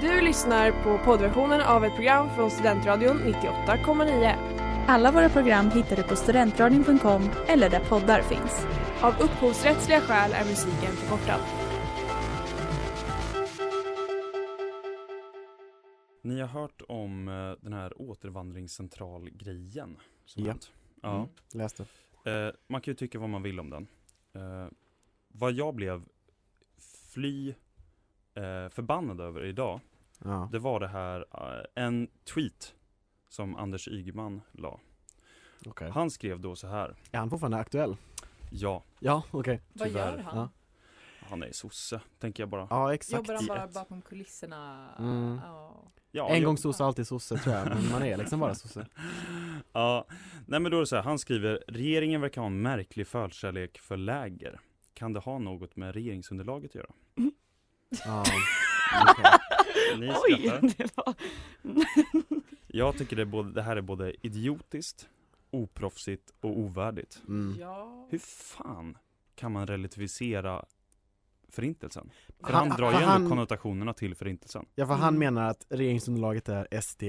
Du lyssnar på poddversionen av ett program från Studentradion 98,9. Alla våra program hittar du på studentradion.com eller där poddar finns. Av upphovsrättsliga skäl är musiken förkortad. Ni har hört om eh, den här återvandringscentral-grejen som Ja. hänt? Ja. Mm. Läste. Eh, man kan ju tycka vad man vill om den. Eh, vad jag blev fly eh, förbannad över idag, Ja. det var det här, eh, en tweet som Anders Ygeman la. Okej. Han skrev då så här, Är han fortfarande aktuell? ja, Ja, okej. Vad Tyvärr. gör han? Ja. han är sosse, tänker jag bara. Ja, exakt. Jobbar han bara ett. bakom kulisserna? Mm. Ja. Ja, En gång sosse, alltid sosse tror jag, men man är liksom bara sosse. Ja, nej men då är det så här, han skriver Regeringen verkar ha en märklig förkärlek för läger Kan det ha något med regeringsunderlaget att göra? Ja. Ni Oj, skrattar det var... Jag tycker det, är både, det här är både idiotiskt, oproffsigt och ovärdigt Mm. ja. Hur fan kan man relativisera förintelsen? För Han- han, drar ju ändå han- konnotationerna till förintelsen Ja för han Mm. menar att regeringsunderlaget är SD,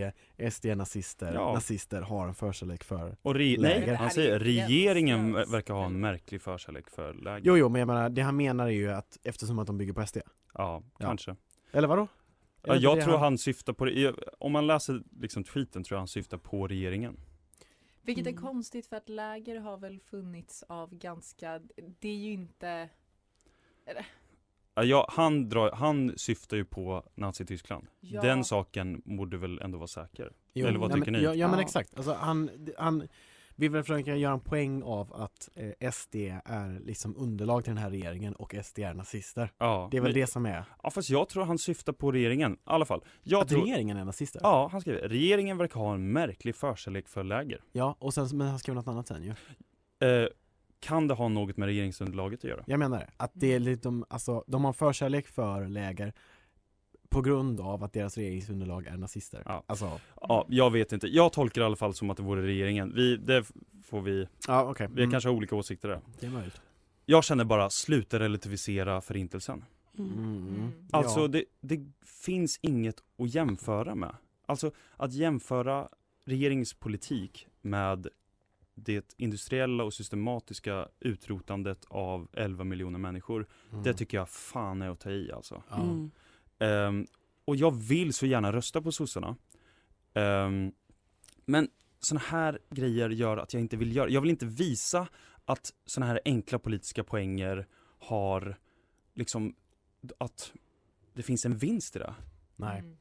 SD är nazister, Ja. nazister har en förkärlek för Och re- Läger. nej, han säger regeringen verkar ha en märklig förkärlek för läger Jo jo men jag menar, det han menar är ju att eftersom att de bygger på SD Ja, Ja. kanske Eller vadå? Ja, jag tror han syftar på det, om man läser liksom tweeten tror jag han syftar på regeringen Vilket är Mm. konstigt för att läger har väl funnits av ganska, det är ju inte Ja, jag, han, drar, han syftar ju på Nazityskland Ja. Den saken borde väl ändå vara säker Jo, Eller vad nej, tycker men, ni? Ja, ja men Ja. exakt, alltså han, han vill väl försöka göra en poäng av att eh, SD är liksom underlag till den här regeringen och SD är nazister. Ja, Det är väl men, det som är, ja fast jag tror han syftar på regeringen, i alla fall jag att tror, regeringen är nazister? Ja, han skriver Regeringen verkar ha en märklig förkärlek för läger Ja, och sen, men han skrev något annat sen ju. eh, Kan det ha något med regeringsunderlaget att göra? Jag menar det, att det är lite, de, alltså, de har förkärlek för läger på grund av att deras regeringsunderlag är nazister. Ja. Alltså, Ja, jag vet inte, jag tolkar i alla fall som att det vore regeringen Vi, det får vi, ja okej. vi Mm, kanske har olika åsikter där Det är möjligt. Jag känner bara, sluta relativisera förintelsen Mm. Mm. Alltså ja. det, det finns inget att jämföra med. Alltså att jämföra regeringspolitik med det industriella och systematiska utrotandet av 11 miljoner människor. Mm. Det tycker jag fan är att ta i alltså. ja. Mm. Ehm, och jag vill så gärna rösta på sossarna. Ehm, men såna här grejer gör att jag inte vill göra, jag vill inte visa att såna här enkla politiska poänger har liksom, att det finns en vinst i det. Nej. Mm.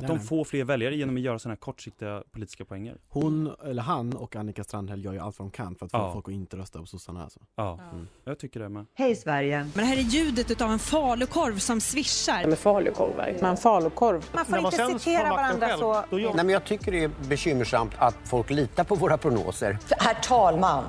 Att Nej, de nej. får fler väljare genom att göra såna här kortsiktiga politiska poänger. Hon, eller han och Annika Strandhäll gör ju allt vad de kan för att få Ja. folk att inte rösta på sossarna alltså. Ja. Mm. jag tycker det med. Hej Sverige! Men det här är ljudet utav en falukorv som svischar. Med falukorvar. Men falukorv. Man får inte citera varandra så... Nej, men jag tycker det är bekymmersamt att folk litar på våra prognoser. Herr talman!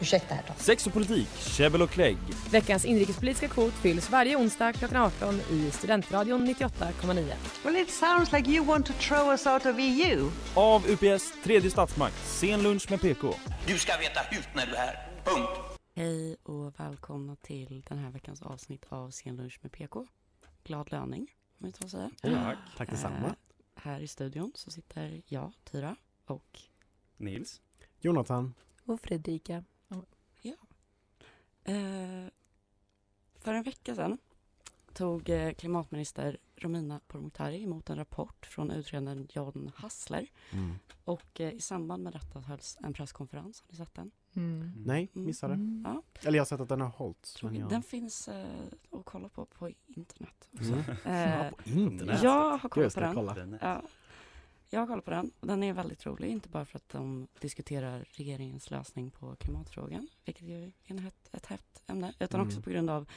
Ursäkta herr talman. Sex och politik, käbbel och klägg. Veckans inrikespolitiska kvot fylls varje onsdag klockan 18 i Studentradion 98,9. Well it sounds like you want to throw us out of EU. Av UPS tredje statsmakt, sen lunch med PK. Du ska veta hut när du är här. Punkt. Hej och välkomna till den här veckans avsnitt av Sen lunch med PK. Glad löning, om jag tar säga. Tack. Tack detsamma. Eh, här i studion så sitter jag, Tyra, och Nils. Jonathan. Och Fredrika. Eh, för en vecka sedan tog eh, klimatminister Romina Pourmokhtari emot en rapport från utredaren John Hassler Mm. och eh, i samband med detta hölls en presskonferens. Har ni sett den? Mm. Nej, missade. Mm. Ja, Eller jag har sett att den har hållits. Jag... Den finns eh, att kolla på på internet också. Mm. Eh, Ja, på internet? jag har kollat på den. kolla. Ja, jag har kollat på den och den är väldigt rolig, inte bara för att de diskuterar regeringens lösning på klimatfrågan, vilket ju är en hett, ett hett ämne, utan Mm. också på grund av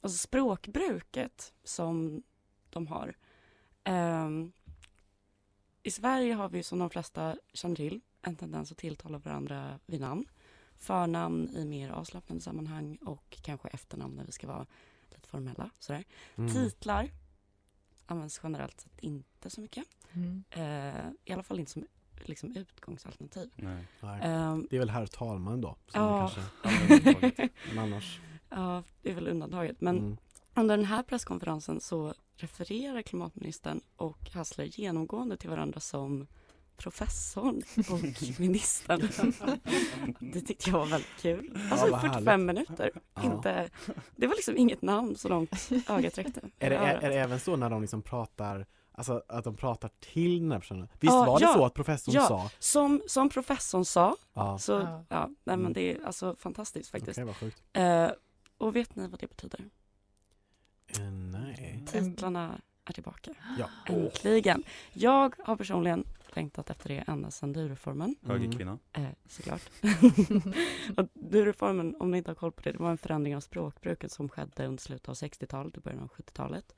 alltså språkbruket som de har. Ehm, I Sverige har vi som de flesta känner till en tendens att tilltala varandra vid namn. Förnamn i mer avslappnade sammanhang och kanske efternamn när vi ska vara lite formella. Sådär. Mm. Titlar används generellt sett inte så mycket. Mm. Eh, I alla fall inte som liksom, utgångsalternativ. Nej. Ehm, Det är väl herr talman då? Som Ja. kanske, men annars. ja, det är väl undantaget. Men Mm. under den här presskonferensen så refererar klimatministern och Hassler genomgående till varandra som professorn och ministern. Det tyckte jag var väldigt kul. Alltså vad 45 härligt. minuter. Ja. Inte, det var liksom inget namn så långt ögat räckte. Är det, är, är det även så när de liksom pratar, alltså att de pratar till den här personen? Visst Ja, var det ja, så att professorn ja. sa? Som, som professorn sa, Ja, så Ja. ja, nej, men Mm. det är alltså fantastiskt faktiskt. vad sjukt. Eh, och vet ni vad det betyder? Eh, nej. Titlarna är tillbaka. Ja. Äntligen! Jag har personligen längtat efter det ända sedan du-reformen. Högerkvinna. Eh, såklart. och du-reformen, om ni inte har koll på det, det var en förändring av språkbruket som skedde under slutet av 60-talet och början av 70-talet.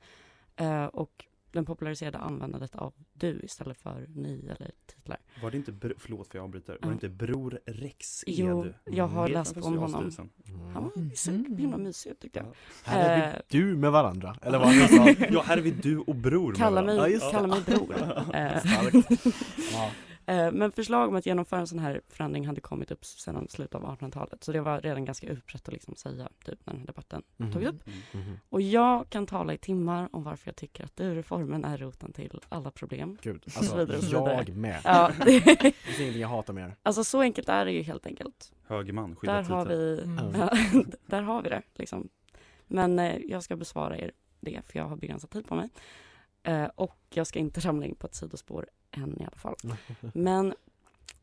Eh, och den populariserade användandet av du istället för ni eller titlar. Var det inte, förlåt för jag avbryter, var det inte Bror Rexed? Jo, jag har Med läst om honom. Socialstyrelsen? Han var så himla mysig ut tyckte jag. Här är Eh, vi du med varandra, eller vad ni sa? Ja, här är vi du och Bror med Kalla varandra. mig, Ja, kalla mig bror. Eh, Starkt. Ja. Eh, Men förslag om att genomföra en sån här förändring hade kommit upp sedan slutet av 1800-talet. Så det var redan ganska utbrett att liksom säga typ när den här debatten Mhm. tog upp. Mm. Mhm. Och jag kan tala i timmar om varför jag tycker att du-reformen är roten till alla problem. Gud, så alltså vidare och så vidare. jag med. Ja, Det finns ingenting jag hatar mer. alltså så enkelt är det ju helt enkelt. Högerman, skydda Där har, titeln. vi, Mm. ja, där har vi det liksom. Men eh, jag ska besvara er det, för jag har begränsad tid på mig. Eh, och jag ska inte ramla in på ett sidospår än i alla fall. Men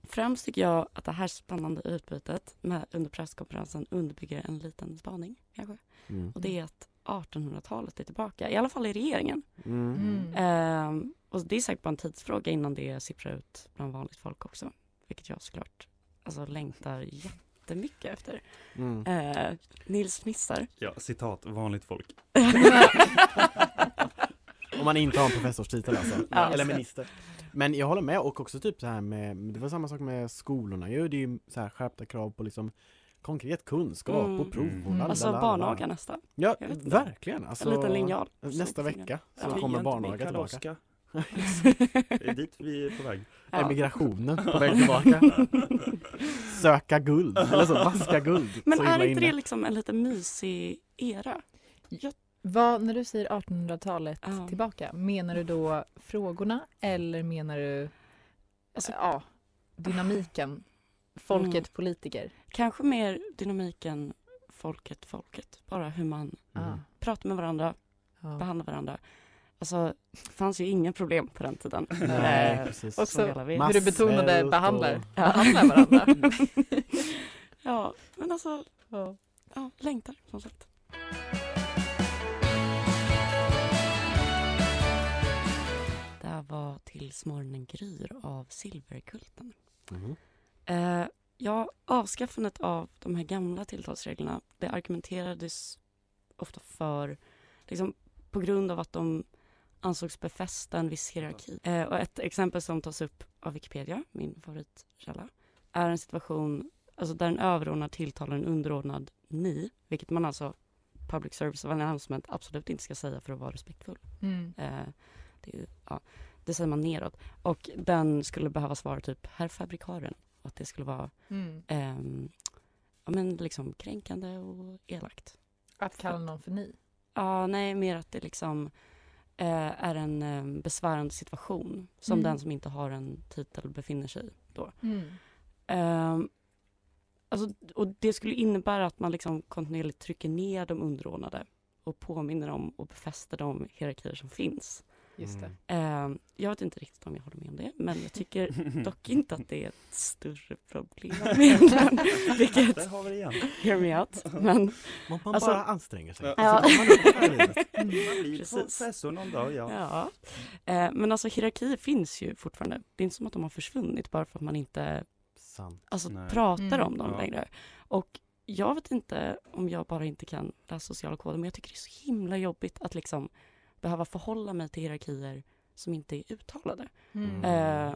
främst tycker jag att det här spännande utbytet med, under presskonferensen underbygger en liten spaning kanske. Mm. Och det är att 1800-talet är tillbaka, i alla fall i regeringen. Mm. Mm. Ehm, och det är säkert bara en tidsfråga innan det sipprar ut bland vanligt folk också. Vilket jag såklart alltså, längtar jättemycket efter. Mm. Eh, Nils fnissar. Ja, citat, vanligt folk. Om man inte har en professorstitel alltså, Ja. eller minister. Men jag håller med och också typ så här med, det var samma sak med skolorna ju, det är ju så här skärpta krav på liksom konkret kunskap Mm. och prov och Mm. Alltså barnaga nästan. Ja, verkligen. Alltså, En liten linjal. Nästa vecka så Ja. kommer barnaga tillbaka. Det är dit vi är på väg. Ja. Emigrationen på väg tillbaka. Söka guld, eller så, vaska guld. Men så är inte det liksom en lite mysig era? Jag, Vad, när du säger 1800-talet Ja. tillbaka, menar du då frågorna eller menar du Alltså- ja, dynamiken? Folket, Mm. politiker? kanske mer dynamiken folket, folket. Bara hur man Mm. Pratar med varandra, ja. behandlar varandra. Alltså, det fanns ju inga problem på den tiden. Nej, Eh, precis. Också hur du betonade behandlar, och- behandlar varandra. ja, men alltså, Ja. ja, längtar som sagt. Tills morgonen gryr av Silverkulten. Mhm. Eh, ja, avskaffandet av de här gamla tilltalsreglerna, det argumenterades ofta för, liksom, på grund av att de ansågs befästa en viss hierarki. Eh, och ett exempel som tas upp av Wikipedia, min favoritkälla, är en situation alltså där en överordnad tilltalar en underordnad ni, vilket man alltså public service announcement absolut inte ska säga för att vara respektfull. Mm. Eh, det, är ju- ja, det säger man neråt. Och den skulle behöva svara typ herr fabrikaren. Och att det skulle vara Mm. ehm, ja, men liksom kränkande och elakt. Att kalla någon för ni? Ja, nej, mer att det liksom eh, är en eh, besvärande situation som Mm. den som inte har en titel befinner sig i då. Mm. Ehm, alltså, och det skulle innebära att man liksom kontinuerligt trycker ner de underordnade och påminner om och befäster de hierarkier som finns. Just det. Mm. Ehm, jag vet inte riktigt om jag håller med om det, men jag tycker dock inte att det är ett större problem egentligen. Vilket, Där har vi det igen. hear me out. Men Om man Alltså- bara anstränger sig. Ja. Ja. Så kommer man. Man blir professor någon dag, ja. ja. Eh, men alltså hierarkier finns ju fortfarande. Det är inte som att de har försvunnit bara för att man inte Sant. alltså, Nej. pratar Mm. om dem Ja. längre. Och jag vet inte om jag bara inte kan läsa sociala koder, men jag tycker det är så himla jobbigt att liksom behöva förhålla mig till hierarkier som inte är uttalade. Mm. Eh,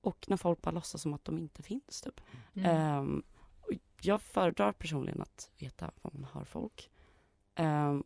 och när folk bara låtsas som att de inte finns. Typ. Mm. Och jag föredrar personligen att veta vad man har folk. Um,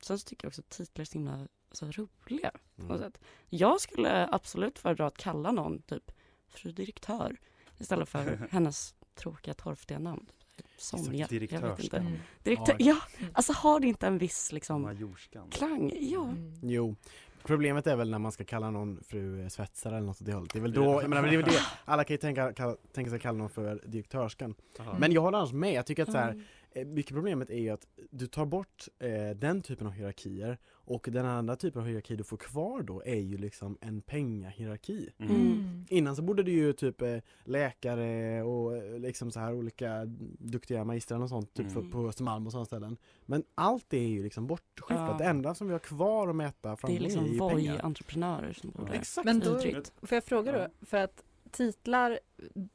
sen så tycker jag också att titlar är så himla så roliga. Mm. Jag skulle absolut föredra att kalla någon typ fru direktör istället för hennes tråkiga torftiga namn. Sonja. Jag vet inte. direktörskan. Mm. Direktör, Ja. alltså har det inte en viss liksom Majorskan. klang? Ja. Mm. Jo. Problemet är väl när man ska kalla någon fru svetsare eller något åt det hållet. Det är väl då, jag menar, det är väl det, alla kan ju tänka, kalla, tänka sig kalla någon för direktörskan. Aha. Men jag håller annars med, jag tycker att så här, Mm. Mycket problemet är ju att du tar bort eh, den typen av hierarkier och den andra typen av hierarki du får kvar då är ju liksom en pengahierarki. Mm. Mm. Innan så borde det ju typ eh, läkare och eh, liksom så här olika duktiga magistrar och sånt typ Mm. för, på Östermalm och sådana ställen. Men allt det är ju liksom bortskiftat. Ja. Det enda som vi har kvar att mäta Det framgång är liksom i är ju pengar. Voi-entreprenörer som borde Exakt. Men då, får jag fråga då? Ja. För att titlar,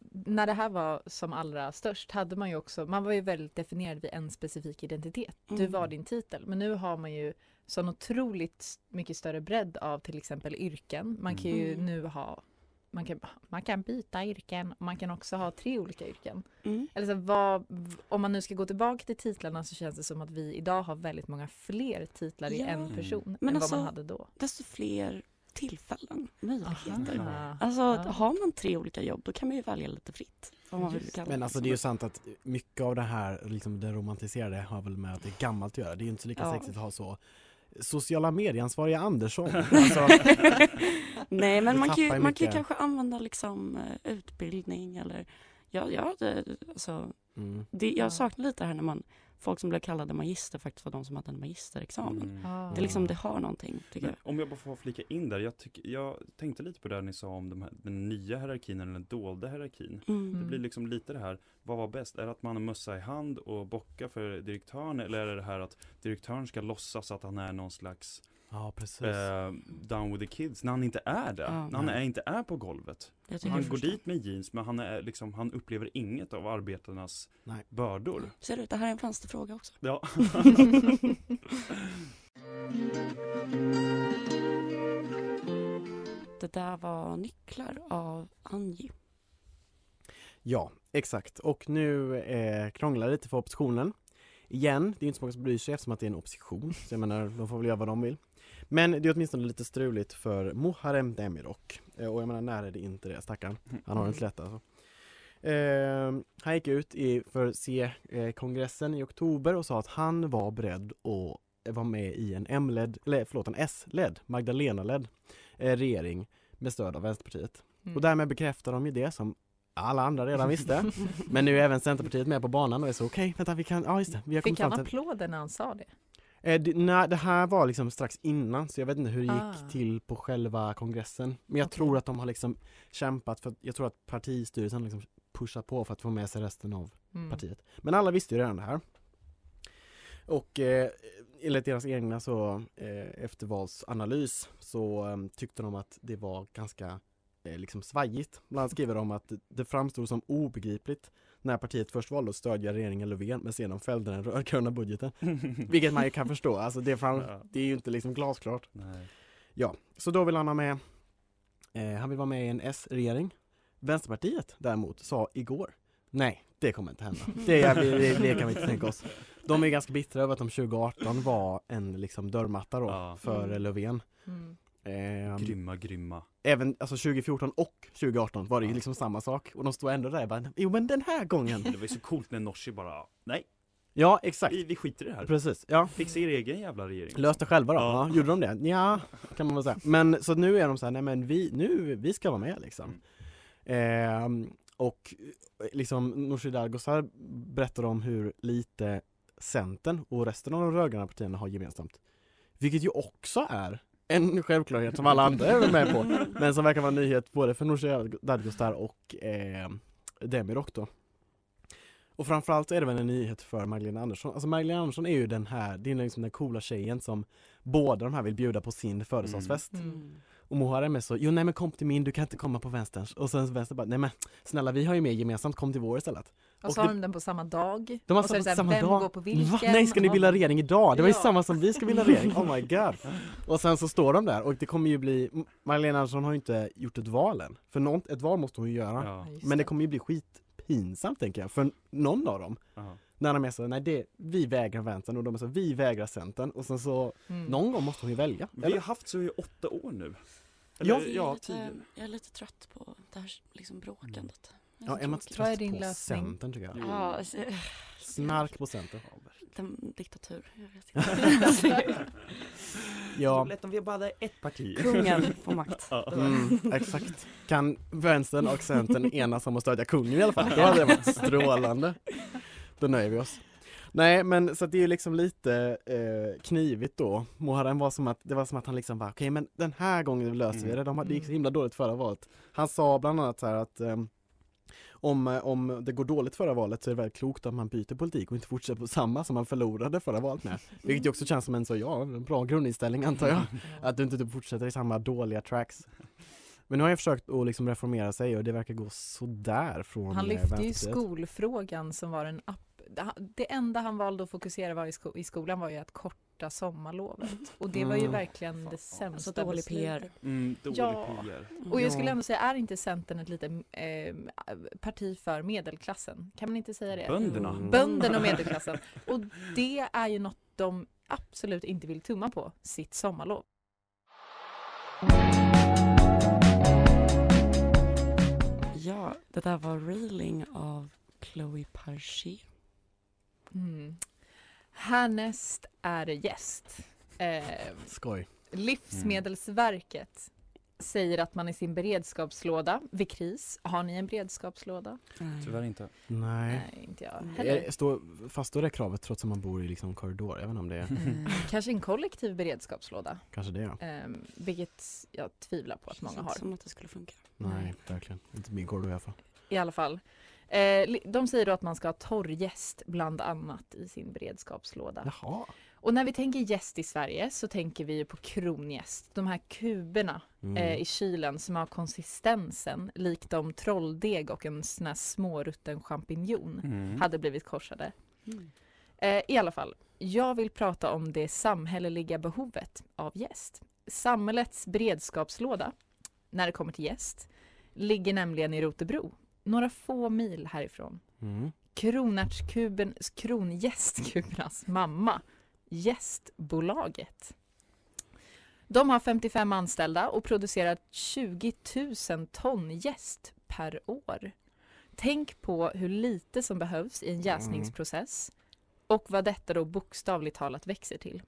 när det här var som allra störst hade man ju också, man var ju väldigt definierad vid en specifik identitet. Du Mm. var din titel. Men nu har man ju sån otroligt mycket större bredd av till exempel yrken. Man kan ju Mm. nu ha man kan, man kan byta yrken och man kan också ha tre olika yrken. Mm. Eller så vad, om man nu ska gå tillbaka till titlarna så känns det som att vi idag har väldigt många fler titlar i Ja. en person Men än alltså- vad man hade då. Desto fler tillfällen, möjligheter. Aha. Alltså Ja. har man tre olika jobb då kan man ju välja lite fritt. Men alltså det är ju sant att mycket av det här, liksom det romantiserade har väl med att det är gammalt att göra. Det är ju inte så lika Ja. sexigt att ha så sociala medieansvariga Andersson. Alltså, Nej men man kan, ju, man kan ju kanske använda liksom eh, utbildning eller ja, ja det, alltså, mm. det, Ja. jag saknar lite det här när man folk som blev kallade magister faktiskt var de som hade en magisterexamen. Mm. Ah. Det, är liksom, det har någonting tycker Men jag. om jag bara får flika in där, jag, tycker, jag tänkte lite på det ni sa om de här, den nya hierarkin eller den dolda hierarkin. Mm. Det blir liksom lite det här, vad var bäst? Är det att man har mössa i hand och bockar för direktören eller är det det här att direktören ska låtsas att han är någon slags Ja precis. eh, down with the kids när han inte är det? Ja. när han är, inte är på golvet. Han går dit med jeans men han, är liksom, han upplever inget av arbetarnas Nej. bördor. Ser du, det här är en vänsterfråga också. Ja. Det där var nycklar av Angie. Ja, exakt. Och nu eh, krånglar det lite för oppositionen. Igen, det är inte så många som bryr sig eftersom att det är en opposition. Så jag menar, de får väl göra vad de vill. Men det är åtminstone lite struligt för Muharrem Demirok. Eh, och jag menar, när är det inte det, stackarn? Han har det inte lätt alltså. Eh, han gick ut i, för C-kongressen i oktober och sa att han var beredd att vara med i en M-ledd, eller förlåt en S-ledd, Magdalena-ledd eh, regering med stöd av Vänsterpartiet. Mm. Och därmed bekräftar de ju det som alla andra redan visste. Men nu är även Centerpartiet med på banan och är så okej, vänta vi kan, ja just det, vi har Fick han applåder när han sa det? Eh, det, nej, det här var liksom strax innan så jag vet inte hur det gick Ah. till på själva kongressen. Men jag Okej. tror att de har liksom kämpat för att, jag tror att partistyrelsen liksom pushat på för att få med sig resten av Mm. partiet. Men alla visste ju redan det här. Och eh, enligt deras egna så eh, eftervalsanalys så eh, tyckte de att det var ganska eh, liksom svajigt. Bland annat skriver de att det framstod som obegripligt när partiet först valde att stödja regeringen Löfven men sedan fällde den rödgröna budgeten. Vilket man ju kan förstå, alltså det, fram, Ja. det är ju inte liksom glasklart. Nej. Ja, så då vill han ha med, eh, han vill vara med i en S-regering. Vänsterpartiet däremot sa igår, nej det kommer inte hända. Det, är, det, det kan vi inte tänka oss. De är ganska bittra över att de 2018 var en liksom dörrmatta då Ja. för Mm. Löfven. Mm. Eh, Grymma, grymma. även alltså 2014 och 2018 var det ju Ja. liksom samma sak och de stod ändå där och bara, jo men den här gången. Det var ju så coolt när Norsi bara, nej, Ja exakt, vi, vi skiter i det här. precis. Ja. Fixa er egen jävla regering. Löst det själva då? Ja. Ja. gjorde de det? Ja, kan man väl säga. Men så nu är de så här, nej men vi, nu, vi ska vara med liksom. Och eh, liksom Nooshi Dadgostar berättar om hur lite Centern och resten av de rödgröna partierna har gemensamt. Vilket ju också är en självklarhet som alla andra är med på. Men som verkar vara en nyhet både för Nooshi Dadgostar och eh, Demirok då. Och framförallt är det väl en nyhet för Magdalena Andersson. Alltså Magdalena Andersson är ju den här, det är liksom den coola tjejen som båda de här vill bjuda på sin födelsedagsfest. Mm. mm. Och Muharrem är så, jo nej men kom till min, du kan inte komma på vänsterns. Och sen vänster bara, nej men snälla vi har ju mer gemensamt, kom till vår istället. Och Och så har de den på samma dag. De har och så är det samma, så här, samma vem dag. går på vilken? Va? Nej, ska ni bilda regering idag? Det var ju Ja. samma som vi ska bilda regering, oh my god. Och sen så står de där och det kommer ju bli, Magdalena Andersson har ju inte gjort ett val än. För något, ett val måste hon ju göra. Ja. Men det kommer ju bli skitpinsamt tänker jag, för någon av dem. Ja. När de är så, nej det, vi vägrar vänstern och de är så, vi vägrar centern. Och sen så, Mm. någon gång måste hon ju välja. Vi Eller? har haft så i åtta år nu. Ja. Eller, Jag är, ja, lite, tio. jag är lite trött på det här liksom bråkandet. Ja, Emmas Vad är din på lösning? Centern tycker jag. Ja, alltså, Snark på Centern. den, diktatur. Jag vet inte. Ja. lätt om vi bara hade ett parti. Kungen får makt. Ja. Mm, exakt. Kan vänstern och centern enas om att stödja kungen i alla fall? Då hade det varit strålande. Då nöjer vi oss. Nej men så det är ju liksom lite eh, knivigt då. Muharrem var som att, det var som att han liksom bara, okej men den här gången löser vi det. De, har- det gick så himla dåligt förra valet. Han sa bland annat så här att ehm, om, eh, om det går dåligt förra valet så är det väldigt klokt att man byter politik och inte fortsätter på samma som man förlorade förra valet med. Vilket ju också känns som en så, ja, en bra grundinställning antar jag. Att du inte typ fortsätter i samma dåliga tracks. Men nu har jag försökt att liksom reformera sig och det verkar gå sådär från Han eh, lyfte ju skolfrågan som var en app. Det enda han valde att fokusera var i, sko- i skolan var ju att korta sommarlovet. Och det var ju Mm. verkligen det sämsta Alltså dålig beslutet. PR. Mm, dålig Ja. PR. Och jag skulle ändå säga, är inte Centern ett litet eh, parti för medelklassen? Kan man inte säga det? Bönderna. Mm. Bönderna och medelklassen. Och det är ju något de absolut inte vill tumma på, sitt sommarlov. Ja, det där var Reeling av Chloe Parchi. Mm. Härnäst är det gäst. Eh, Skoj. Livsmedelsverket säger att man i sin beredskapslåda vid kris, har ni en beredskapslåda? Tyvärr inte. Nej. Nej, inte jag heller. Är, står, fast står det kravet trots att man bor i liksom korridor? Jag vet inte om det är, Mm, kanske en kollektiv beredskapslåda, kanske det ja. eh, vilket jag tvivlar på att många har. Som att det skulle funka. Nej, verkligen. Inte min korridor i alla fall. I alla fall. Eh, de säger då att man ska ha torrjäst bland annat i sin beredskapslåda. Jaha. Och när vi tänker jäst i Sverige så tänker vi ju på kronjäst. De här kuberna Mm. eh, i kylen som har konsistensen likt om trolldeg och en sån här smårutten champinjon Mm. hade blivit korsade. Mm. Eh, I alla fall, jag vill prata om det samhälleliga behovet av jäst. Samhällets beredskapslåda, när det kommer till jäst, ligger nämligen i Rotebro, några få mil härifrån. Mm. Kronärtskuben, krongästkubernas mamma, Gästbolaget. De har 55 anställda och producerar 20 000 ton jäst per år. Tänk på hur lite som behövs i en jäsningsprocess och vad detta då bokstavligt talat växer till.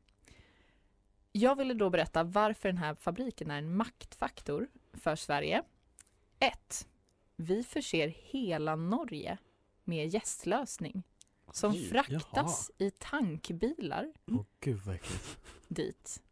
Jag ville då berätta varför den här fabriken är en maktfaktor för Sverige. 1. Vi förser hela Norge med gästlösning som Oj, fraktas i tankbilar Åh gud dit.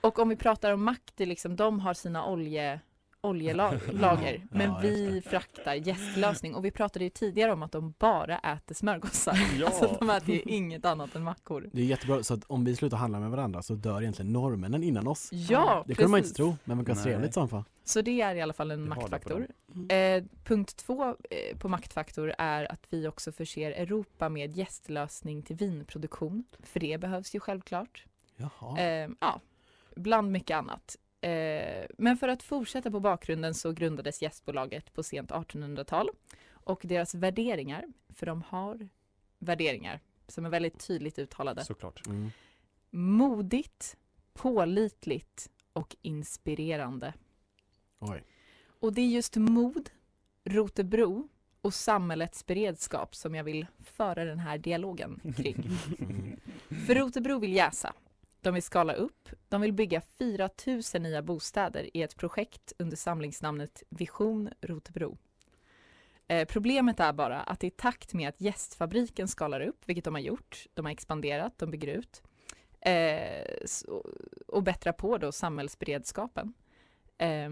Och om vi pratar om är liksom, de har sina olje, oljelager, men Ja, vi fraktar gästlösning. Och vi pratade ju tidigare om att de bara äter smörgåsar. Ja. Alltså de äter ju inget annat än mackor. Det är jättebra, så att om vi slutar handla med varandra så dör egentligen norrmännen innan oss. Ja, Det kunde man inte tro, men vad Nej. trevligt i så fall. Så det är i alla fall en Vi maktfaktor. Mm. Eh, punkt två eh, på maktfaktor är att vi också förser Europa med gästlösning till vinproduktion. För det behövs ju självklart. Jaha. Eh, ja, bland mycket annat. Eh, men för att fortsätta på bakgrunden så grundades Gästbolaget på sent 1800-tal. Och deras värderingar, för de har värderingar som är väldigt tydligt uttalade. Såklart. Mm. Modigt, pålitligt och inspirerande. Oj. Och det är just mod, Rotebro och samhällets beredskap som jag vill föra den här dialogen kring. Mm. För Rotebro vill jäsa. De vill skala upp. De vill bygga 4 000 nya bostäder i ett projekt under samlingsnamnet Vision Rotebro. Eh, problemet är bara att i takt med att gästfabriken skalar upp, vilket de har gjort, de har expanderat, de bygger ut eh, så, och bättrar på då samhällsberedskapen, eh,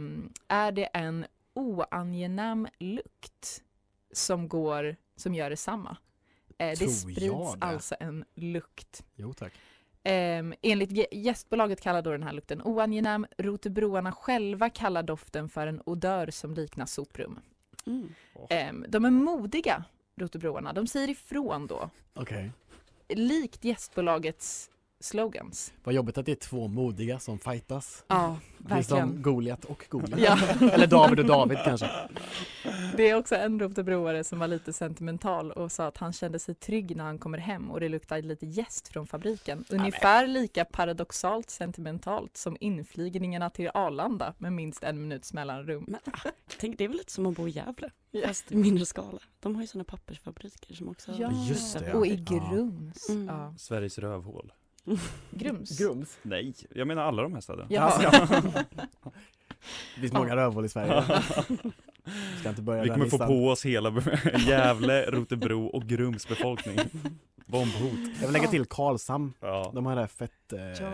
är det en oangenäm lukt som går, som gör detsamma. Eh, det sprids det. alltså en lukt. Jo tack. Um, enligt gä- gästbolaget kallar då den här lukten oangenäm. Rotebroarna själva kallar doften för en odör som liknar soprum. Mm. Ehm, de är modiga, Rotebroarna. De säger ifrån då. Okej. Likt gästbolagets slogans. Vad jobbigt att det är två modiga som fightas. Ja, Det är som verkligen. Goliat och Goliat. Ja. Eller David och David kanske. Det är också en Rotebroare som var lite sentimental och sa att han kände sig trygg när han kommer hem och det luktade lite jäst från fabriken. Ungefär lika paradoxalt sentimentalt som inflygningarna till Arlanda med minst en minuts mellanrum. Men, ah, tänk, det är väl lite som att bo i Gävle, fast i mindre skala. De har ju sådana pappersfabriker som också Ja, Just det, och i Ja. Grums. Mm. Ja. Sveriges rövhål. Grums? Grums? Nej, jag menar alla de här städerna. Jaha. Det finns många rövhål i Sverige. Vi ska inte börja Vi kommer få listan. på oss hela Gävle, Rotebro och Grums befolkning. Bombhot. Jag vill lägga till Karlshamn. Ja. De har det här fett eh, Ja.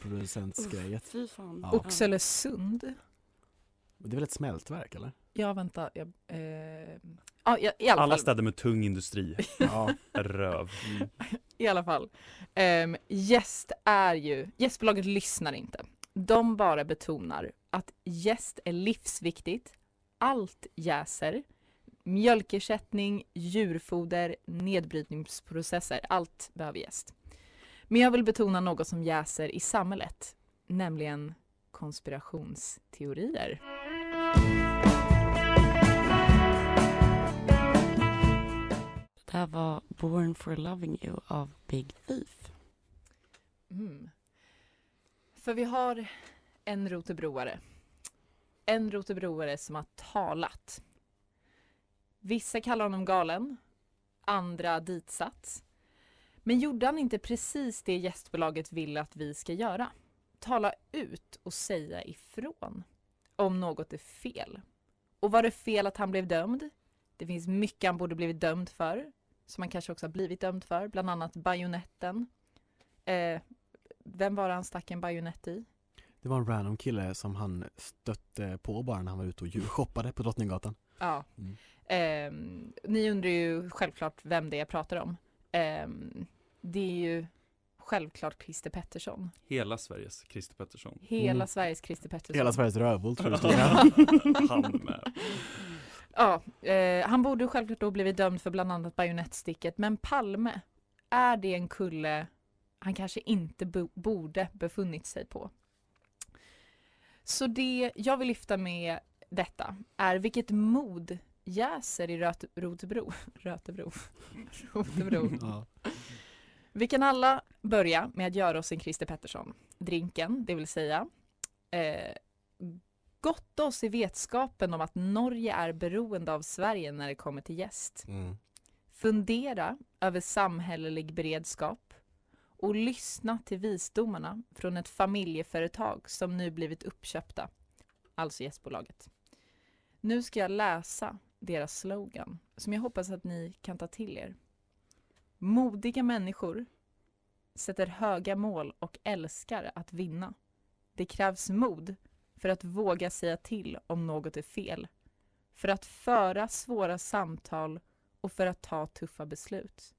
producentsgrejet. Fy fan. Ja. Oxelösund? Det är väl ett smältverk eller? Ja, vänta. Jag, eh, ja, i, i alla Alla städer med tung industri. Ja. Röv. Mm. I alla fall. Um, gäst är ju, gästbolaget lyssnar inte. De bara betonar att gäst är livsviktigt. Allt jäser. Mjölkersättning, djurfoder, nedbrytningsprocesser. Allt behöver gäst. Men jag vill betona något som jäser i samhället, nämligen konspirationsteorier. Det här var Born for loving you av Big Thief. Mm. För vi har en rotebroare. En rotebroare som har talat. Vissa kallar honom galen, andra ditsatt. Men gjorde han inte precis det gästbolaget vill att vi ska göra? Tala ut och säga ifrån om något är fel. Och var det fel att han blev dömd? Det finns mycket han borde blivit dömd för, som han kanske också har blivit dömd för, bland annat bajonetten. Eh, vem var det han stack en bajonett i? Det var en random kille som han stötte på bara när han var ute och djurshoppade på Drottninggatan. Ja. Mm. Ehm, ni undrar ju självklart vem det är jag pratar om. Ehm, det är ju självklart Christer Pettersson. Hela Sveriges Christer Pettersson. Hela Mm. Sveriges Christer Pettersson. Hela Sveriges rövhål tror jag det stod. Han med. Ja, eh, han borde självklart då blivit dömd för bland annat bajonettsticket. Men Palme, är det en kulle han kanske inte bo- borde befunnit sig på? Så det jag vill lyfta med detta är vilket mod jäser i Röt- Rotebro. Rötebro. Rotebro. Ja. Vi kan alla börja med att göra oss en Christer Pettersson. Drinken, det vill säga. Eh, gotta oss i vetskapen om att Norge är beroende av Sverige när det kommer till gäst. Mm. Fundera över samhällelig beredskap och lyssna till visdomarna från ett familjeföretag som nu blivit uppköpta, alltså gästbolaget. Nu ska jag läsa deras slogan som jag hoppas att ni kan ta till er. Modiga människor sätter höga mål och älskar att vinna. Det krävs mod för att våga säga till om något är fel. För att föra svåra samtal och för att ta tuffa beslut.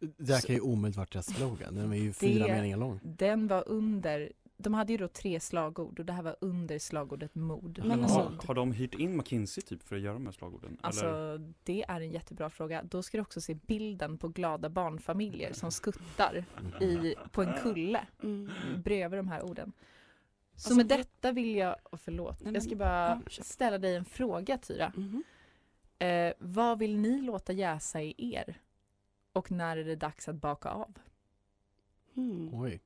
Det här kan ju omöjligt varit deras slogan, den är ju fyra Det- meningar lång. Den var under, de hade ju då tre slagord och det här var under slagordet mod. Men har, har de hyrt in McKinsey typ för att göra de här slagorden? Alltså Eller? det är en jättebra fråga. Då ska du också se bilden på glada barnfamiljer som skuttar i, på en kulle Mm. bredvid de här orden. Så Alltså, med detta vill jag, oh, förlåt, Nej, jag ska bara ställa dig en fråga Tyra. Mhm. Eh, vad vill ni låta jäsa i er? Och när är det dags att baka av? Mm. Oj.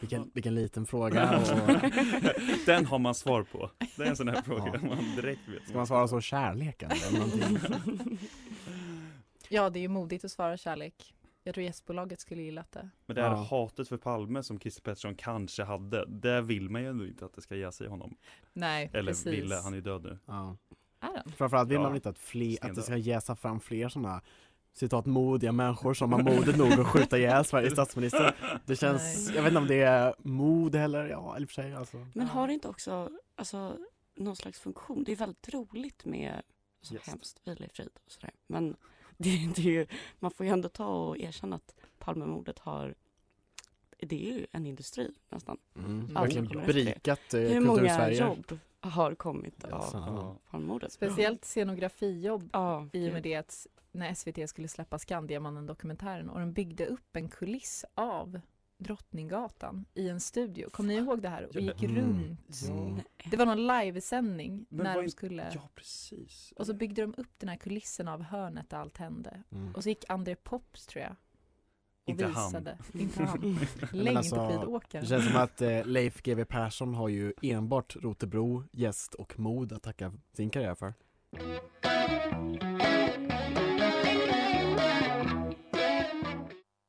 Vilken, vilken liten fråga och Den har man svar på. Det är en sån här fråga Ja. man direkt vet. ska man svara så kärleken eller någonting? Ja, det är ju modigt att svara kärlek. Jag tror gästbolaget skulle gilla det. Men det här Ja. hatet för Palme som Christer Pettersson kanske hade, det vill man ju ändå inte att det ska ge sig honom. Nej, Eller precis. ville, han är ju död nu. Ja. Framförallt vill Ja. man inte att, fler, att det ska jäsa fram fler sådana citat modiga människor som har modet nog att skjuta ihjäl Sveriges statsminister. Det känns, Nej. jag vet inte om det är mod heller, ja och för sig alltså. Men har det inte också alltså, någon slags funktion? Det är väldigt roligt med så Yes. hemskt vila i frid och sådär. Men det, det är ju, man får ju ändå ta och erkänna att Palmemordet har det är ju en industri nästan. Mm. Ja, Verkligen berikat eh, Hur många jobb har kommit av Sanna. barnmordet. Speciellt scenografijobb Ja, i och med det att när SVT skulle släppa Skandiamannen-dokumentären och de byggde upp en kuliss av Drottninggatan i en studio. Kommer ni ihåg det här? Och gick Mm. runt. Mm. Det var någon livesändning Men när de skulle... Ja, precis. Och så byggde de upp den här kulissen av hörnet där allt hände. Mm. Och så gick André Pops tror jag. Och Inte han. visade. Inte han. Men Längd alltså, på skidåkaren. Det känns som att eh, Leif GW Persson har ju enbart Rotebro, gäst och mod att tacka sin karriär för.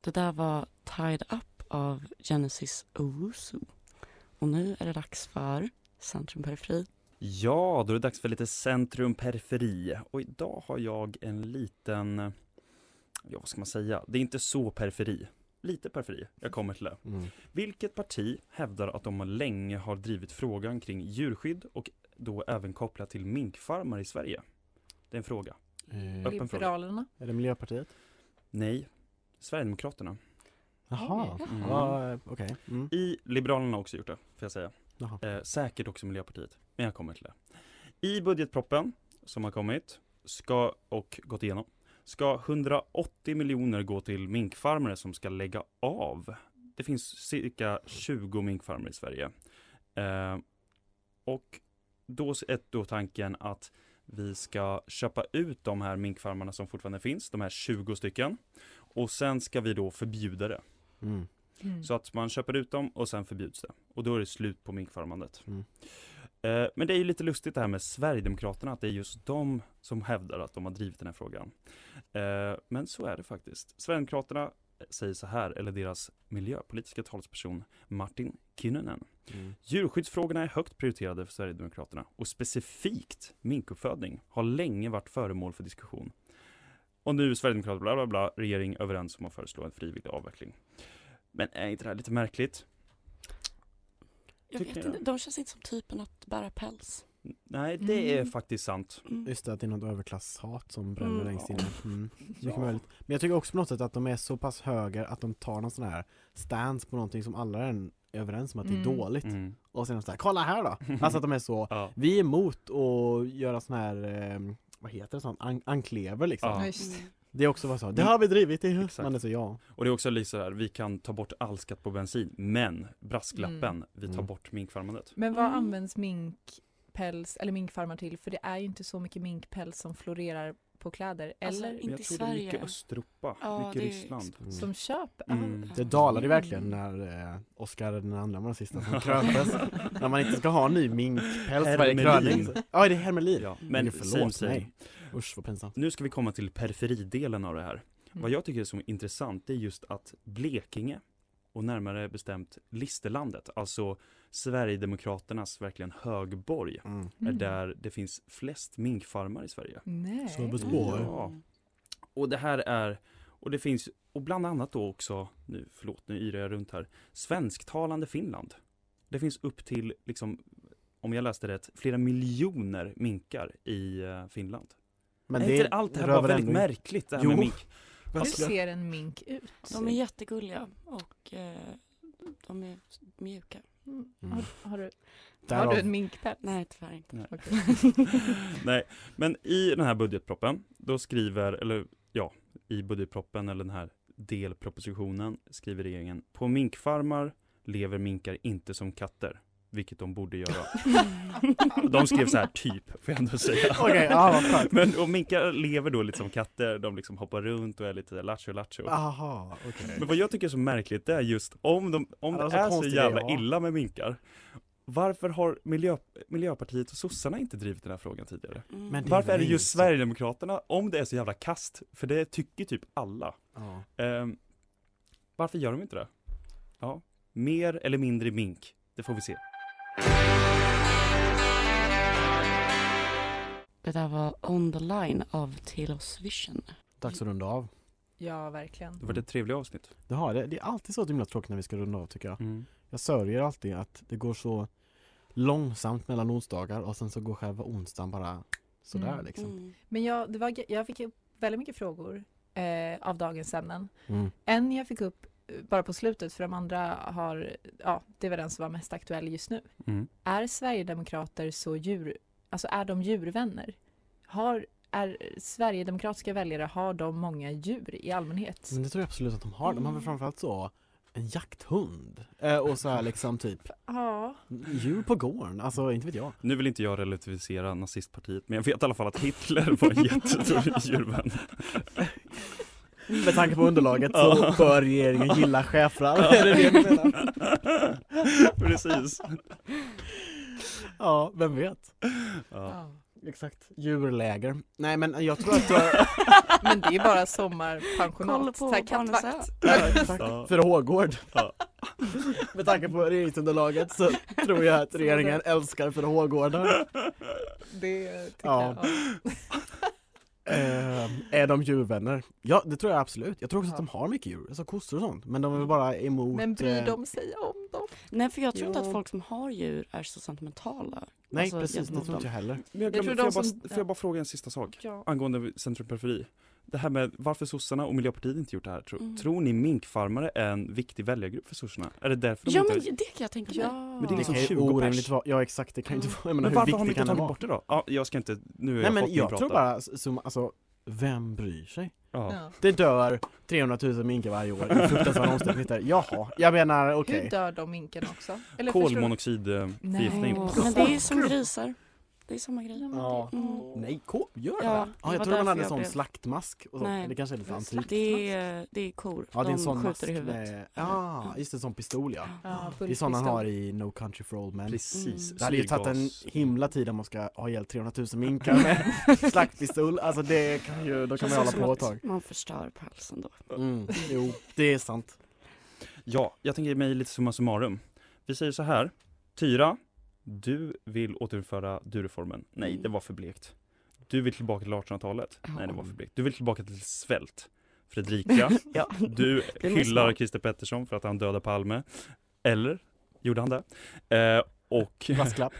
Det där var Tied Up av Genesis Owusu. Och nu är det dags för Centrum Periferi. Ja, då är det dags för lite centrum periferi och idag har jag en liten, ja vad ska man säga, det är inte så periferi, lite periferi, jag kommer till det. Mm. Vilket parti hävdar att de länge har drivit frågan kring djurskydd och då även kopplat till minkfarmar i Sverige? Det är en fråga. Eh, Öppen fråga. Liberalerna. är det Miljöpartiet? Nej, Sverigedemokraterna. Jaha. Mm. ja, eh, okej. Mm. I Liberalerna har också gjort det, får jag säga. Eh, säkert också Miljöpartiet, men jag kommer till det. I budgetproppen som har kommit, ska, och gått igenom, ska 180 miljoner gå till minkfarmare som ska lägga av. Det finns cirka 20 minkfarmare i Sverige. Eh, och då är då tanken att vi ska köpa ut de här minkfarmarna som fortfarande finns, de här 20 stycken. Och sen ska vi då förbjuda det. Mm. Mm. Så att man köper ut dem och sen förbjuds det. Och då är det slut på minkfarmandet. Mm. Eh, men det är ju lite lustigt det här med Sverigedemokraterna, att det är just de som hävdar att de har drivit den här frågan. Eh, men så är det faktiskt. Sverigedemokraterna säger så här, eller deras miljöpolitiska talesperson Martin Kinnunen. Mm. Djurskyddsfrågorna är högt prioriterade för Sverigedemokraterna och specifikt minkuppfödning har länge varit föremål för diskussion. Och nu är Sverigedemokraterna bla bla bla, regering överens om att föreslå en frivillig avveckling. Men är inte det här lite märkligt? Jag vet inte, de känns inte som typen att bära päls. Nej, det är Mm. faktiskt sant. Mm. Just det, att det är något överklasshat som bränner Mm. längst inne. Mm. Mycket Ja. möjligt. Men jag tycker också på något sätt att de är så pass höger att de tar någon sån här stance på någonting som alla är överens om att det är Mm. dåligt. Mm. Och sen är de så här, kolla här då! Alltså att de är så, Ja. vi är emot att göra sån här, eh, vad heter det sånt, An- enklever liksom. Ja. Det. Är också bara så, det har vi drivit i Exakt. Man är så ja. Och det är också lite så här, vi kan ta bort all skatt på bensin, men brasklappen, Mm. vi tar Mm. bort minkfarmandet. Men vad Mm. används minkpäls eller minkfarmar till? För det är ju inte så mycket minkpäls som florerar på kläder. Alltså, eller Inte jag i tror det är mycket Sverige. Östeuropa, Ja, mycket det är Ryssland. Mm. som köper. Mm. Det dalade Mm. verkligen när eh, Oscar den andra var den sista som kröntes. när man inte ska ha ny minkpäls varje kröning. Ja, det är hermelin. Ja, Men men förlåt same. mig. Usch vad pinsamt. Nu ska vi komma till periferidelen av det här. Mm. Vad jag tycker är så intressant, det är just att Blekinge, och närmare bestämt Listerlandet, alltså Sverigedemokraternas verkligen högborg, Mm. är Mm. där det finns flest minkfarmar i Sverige. Nej. Ja. Och det här är, och det finns, och bland annat då också, nu, förlåt nu yrar jag runt här, svensktalande Finland. Det finns upp till, liksom, om jag läste rätt, flera miljoner minkar i eh, Finland. Men är inte allt det här väl väldigt ändå- märkligt det här Jo. med mink? Hur Alltså, ser en mink ut? De är jättegulliga och eh, de är mjuka. Mm. Har, har, du, har Därav- du en minkpäls? Nej, tyvärr inte. Nej. Okej. Nej, men i den här budgetproppen, då skriver, eller ja, i budgetproppen eller den här delpropositionen skriver regeringen På minkfarmar lever minkar inte som katter, vilket de borde göra. De skrev så här typ, får jag ändå säga. Vad skönt. Men och minkar lever då lite som katter, de liksom hoppar runt och är lite lattjo lattjo. Okej. Men vad jag tycker är så märkligt det är just om, de, om det så är så konstigt jävla ja. illa med minkar Varför har miljö, Miljöpartiet och sossarna inte drivit den här frågan tidigare? Mm. Men det Varför är det just inte- Sverigedemokraterna, om det är så jävla kast? För det tycker typ alla. Ja. Ehm, varför gör de inte det? Ja, mer eller mindre mink, det får vi se. Det där var On the line av Taylor's Vision. Dags att runda av. Ja, verkligen. Det var ett trevligt avsnitt. Det, har, det, det är alltid så himla tråkigt när vi ska runda av tycker jag. Mm. Jag sörjer alltid att det går så långsamt mellan onsdagar och sen så går själva onsdagen bara sådär Mm. liksom. Mm. Men jag, det var, jag fick upp väldigt mycket frågor eh, av dagens ämnen. Mm. En jag fick upp bara på slutet för de andra har, ja det väl den som var mest aktuell just nu. Mm. Är Sverigedemokrater så djur, alltså är de djurvänner? Har, är Sverigedemokratiska väljare, har de många djur i allmänhet? Men det tror jag absolut att de har. De har väl framförallt så en jakthund eh, och så här liksom typ Ja. djur på gården, alltså inte vet jag. Nu vill inte jag relativisera nazistpartiet men jag vet i alla fall att Hitler var en jättestor djurvän. Med tanke på underlaget så bör regeringen gilla schäfrar. Ja. Är det det du menar? Precis. Ja, vem vet? Ja. Exakt, djurläger. Nej men jag tror att jag... Men det är bara Kolla sommarpensionat, på så här kattvakt. Ja, exakt. Ja. För Hågård. Ja. Med tanke på regeringsunderlaget så tror jag att regeringen älskar för Hågårdar. Det tycker Ja. jag. Ja. Eh, är de djurvänner? Ja det tror jag absolut. Jag tror också Ja. att de har mycket djur, alltså kossor och sånt. Men de är bara emot... Men bryr eh, de sig om? Nej för jag tror inte att folk som har djur är så sentimentala. Nej Alltså, precis, det tror inte jag heller. Men jag, Jag glömde, tror får, jag bara, som- får jag bara fråga en sista sak? Ja. Angående Centrum Periferi. Det här med varför sossarna och Miljöpartiet inte gjort det här. Tror, Mm. tror ni minkfarmare är en viktig väljargrupp för sossarna? Är det därför de Ja inte... men det kan jag tänka mig. Ja. Men det är Det liksom ju 20 orimligt pers. vara, ja exakt det kan ju inte vara, jag menar Men hur varför har de inte det tagit bort det då? Ja, jag ska inte, nu har Nej jag men fått jag tror bara, som, alltså, vem bryr sig? Ja. Det dör 300 000 minkar varje år i fruktansvärda omständigheter. Jaha, jag menar okej. Hur dör de minkarna också? Eller förstår du? Kolmonoxidförgiftning. Åh, Men det är som grisar. Det är samma grej. Ja. Mm. Nej, ko, gör det? Ja, det jag trodde man hade en sån blev- slaktmask och så. Nej. Det kanske är lite antikt. Det är, det är kor. Ja, det är en De sån mask skjuter i huvudet. med, ja, just en sån pistol ja. Ja, Det är sån han har i No Country for Old Men. Precis. Det hade ju tagit en himla tid om man ska ha ihjäl 300 000 minkar med slaktpistol. Alltså det kan ju, då kan man hålla på ett att tag. Man förstör pälsen då. Mm, jo, det är sant. Ja, jag tänker mig lite summa summarum. Vi säger så här. Tyra, du vill återinföra du-reformen. Nej, Mm. det var för blekt. Du vill tillbaka till 1800-talet. Ja. Nej, det var för blekt. Du vill tillbaka till svält. Fredrika, Ja. du hyllar. Christer Pettersson för att han dödade Palme. Eller, gjorde han det? Eh, och, Brasklapp.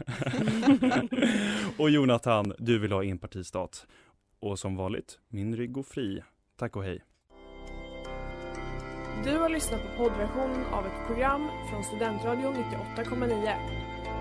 och Jonathan, du vill ha enpartistat. Och som vanligt, min rygg går fri. Tack och hej. Du har lyssnat på poddversion av ett program från Studentradion 98,9.